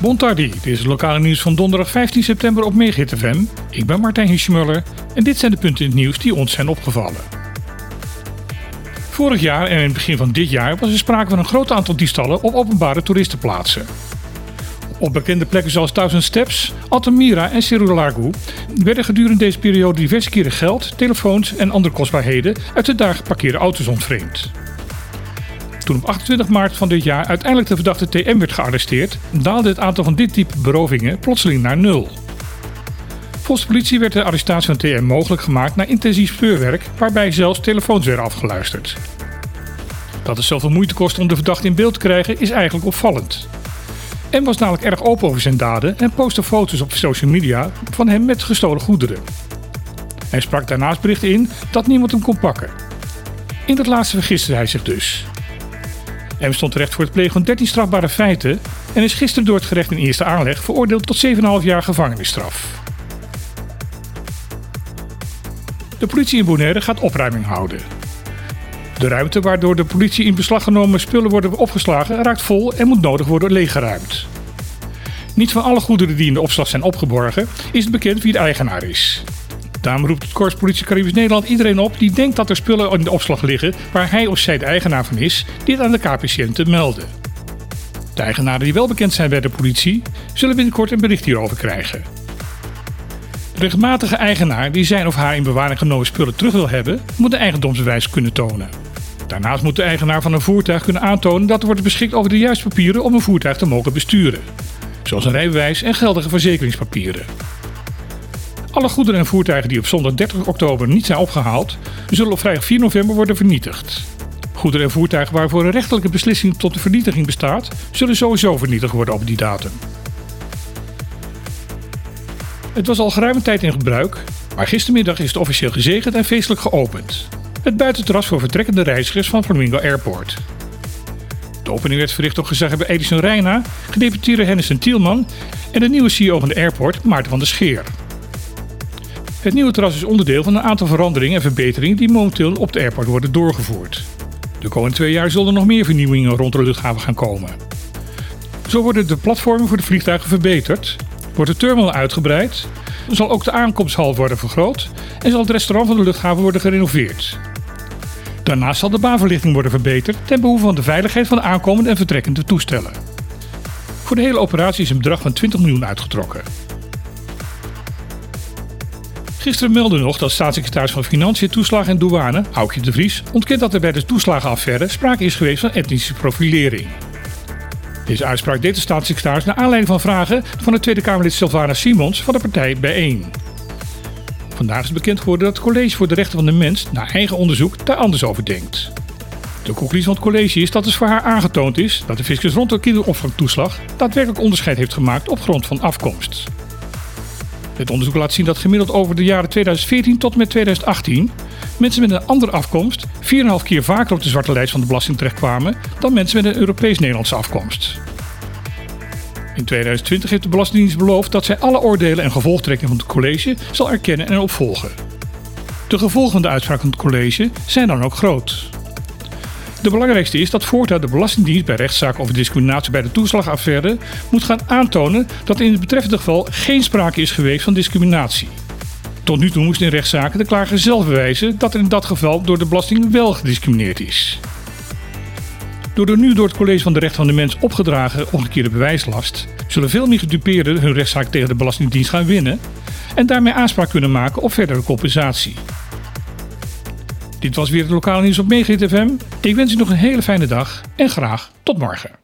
Bontardi, dit is het lokale nieuws van donderdag 15 september op Megahit FM. Ik ben Martijn Hiesmuller en dit zijn de punten in het nieuws die ons zijn opgevallen. Vorig jaar en in het begin van dit jaar was er sprake van een groot aantal diefstallen op openbare toeristenplaatsen. Op bekende plekken zoals Thousand Steps, Altamira en Cerro werden gedurende deze periode diverse keren geld, telefoons en andere kostbaarheden uit de daar geparkeerde auto's ontvreemd. Toen op 28 maart van dit jaar uiteindelijk de verdachte TM werd gearresteerd, daalde het aantal van dit type berovingen plotseling naar nul. Volgens de politie werd de arrestatie van TM mogelijk gemaakt na intensief speurwerk, waarbij zelfs telefoons werden afgeluisterd. Dat het zoveel moeite kost om de verdachte in beeld te krijgen is eigenlijk opvallend. M was namelijk erg open over zijn daden en postte foto's op social media van hem met gestolen goederen. Hij sprak daarnaast berichten in dat niemand hem kon pakken. In dat laatste vergiste hij zich dus. M stond terecht voor het plegen van 13 strafbare feiten en is gisteren door het gerecht in eerste aanleg veroordeeld tot 7,5 jaar gevangenisstraf. De politie in Bonaire gaat opruiming houden. De ruimte waardoor de politie in beslag genomen spullen worden opgeslagen raakt vol en moet nodig worden leeggeruimd. Niet van alle goederen die in de opslag zijn opgeborgen is het bekend wie de eigenaar is. Daarom roept het Korps Politie Caribisch Nederland iedereen op die denkt dat er spullen in de opslag liggen waar hij of zij de eigenaar van is, dit aan de KPCN te melden. De eigenaren die wel bekend zijn bij de politie zullen binnenkort een bericht hierover krijgen. De rechtmatige eigenaar die zijn of haar in bewaring genomen spullen terug wil hebben, moet de eigendomsbewijs kunnen tonen. Daarnaast moet de eigenaar van een voertuig kunnen aantonen dat er wordt beschikt over de juiste papieren om een voertuig te mogen besturen, zoals een rijbewijs en geldige verzekeringspapieren. Alle goederen en voertuigen die op zondag 30 oktober niet zijn opgehaald, zullen op vrijdag 4 november worden vernietigd. Goederen en voertuigen waarvoor een rechtelijke beslissing tot de vernietiging bestaat, zullen sowieso vernietigd worden op die datum. Het was al geruime tijd in gebruik, maar gistermiddag is het officieel gezegend en feestelijk geopend. Het buitenterras voor vertrekkende reizigers van Flamingo Airport. De opening werd verricht door gezaghebber Edison Reina, gedeputeerde Hennis Tielman en de nieuwe CEO van de airport, Maarten van der Scheer. Het nieuwe terras is onderdeel van een aantal veranderingen en verbeteringen die momenteel op de airport worden doorgevoerd. De komende twee jaar zullen er nog meer vernieuwingen rond de luchthaven gaan komen. Zo worden de platformen voor de vliegtuigen verbeterd, wordt de terminal uitgebreid, zal ook de aankomsthal worden vergroot en zal het restaurant van de luchthaven worden gerenoveerd. Daarnaast zal de baanverlichting worden verbeterd ten behoeve van de veiligheid van de aankomende en vertrekkende toestellen. Voor de hele operatie is een bedrag van 20 miljoen uitgetrokken. Gisteren meldde nog dat staatssecretaris van Financiën, Toeslagen en Douane, Aukje de Vries, ontkent dat er bij de toeslagenaffaire sprake is geweest van etnische profilering. Deze uitspraak deed de staatssecretaris naar aanleiding van vragen van de Tweede Kamerlid Sylvana Simons van de partij Bijeen. Vandaag is bekend geworden dat het College voor de Rechten van de Mens, naar eigen onderzoek, daar anders over denkt. De conclusie van het college is dat het voor haar aangetoond is dat de fiscus rond de kinderopvangtoeslag daadwerkelijk onderscheid heeft gemaakt op grond van afkomst. Het onderzoek laat zien dat gemiddeld over de jaren 2014 tot en met 2018 mensen met een andere afkomst 4,5 keer vaker op de zwarte lijst van de belasting terechtkwamen dan mensen met een Europees-Nederlandse afkomst. In 2020 heeft de Belastingdienst beloofd dat zij alle oordelen en gevolgtrekkingen van het college zal erkennen en opvolgen. De gevolgen van de uitspraak van het college zijn dan ook groot. De belangrijkste is dat voortaan de Belastingdienst bij rechtszaken over discriminatie bij de toeslagaffaire moet gaan aantonen dat in het betreffende geval geen sprake is geweest van discriminatie. Tot nu toe moest in rechtszaken de klager zelf bewijzen dat er in dat geval door de belasting wel gediscrimineerd is. Door de nu door het College van de Rechten van de Mens opgedragen omgekeerde bewijslast zullen veel meer gedupeerden hun rechtszaak tegen de Belastingdienst gaan winnen en daarmee aanspraak kunnen maken op verdere compensatie. Dit was weer het lokale nieuws op Megahit FM. Ik wens u nog een hele fijne dag en graag tot morgen.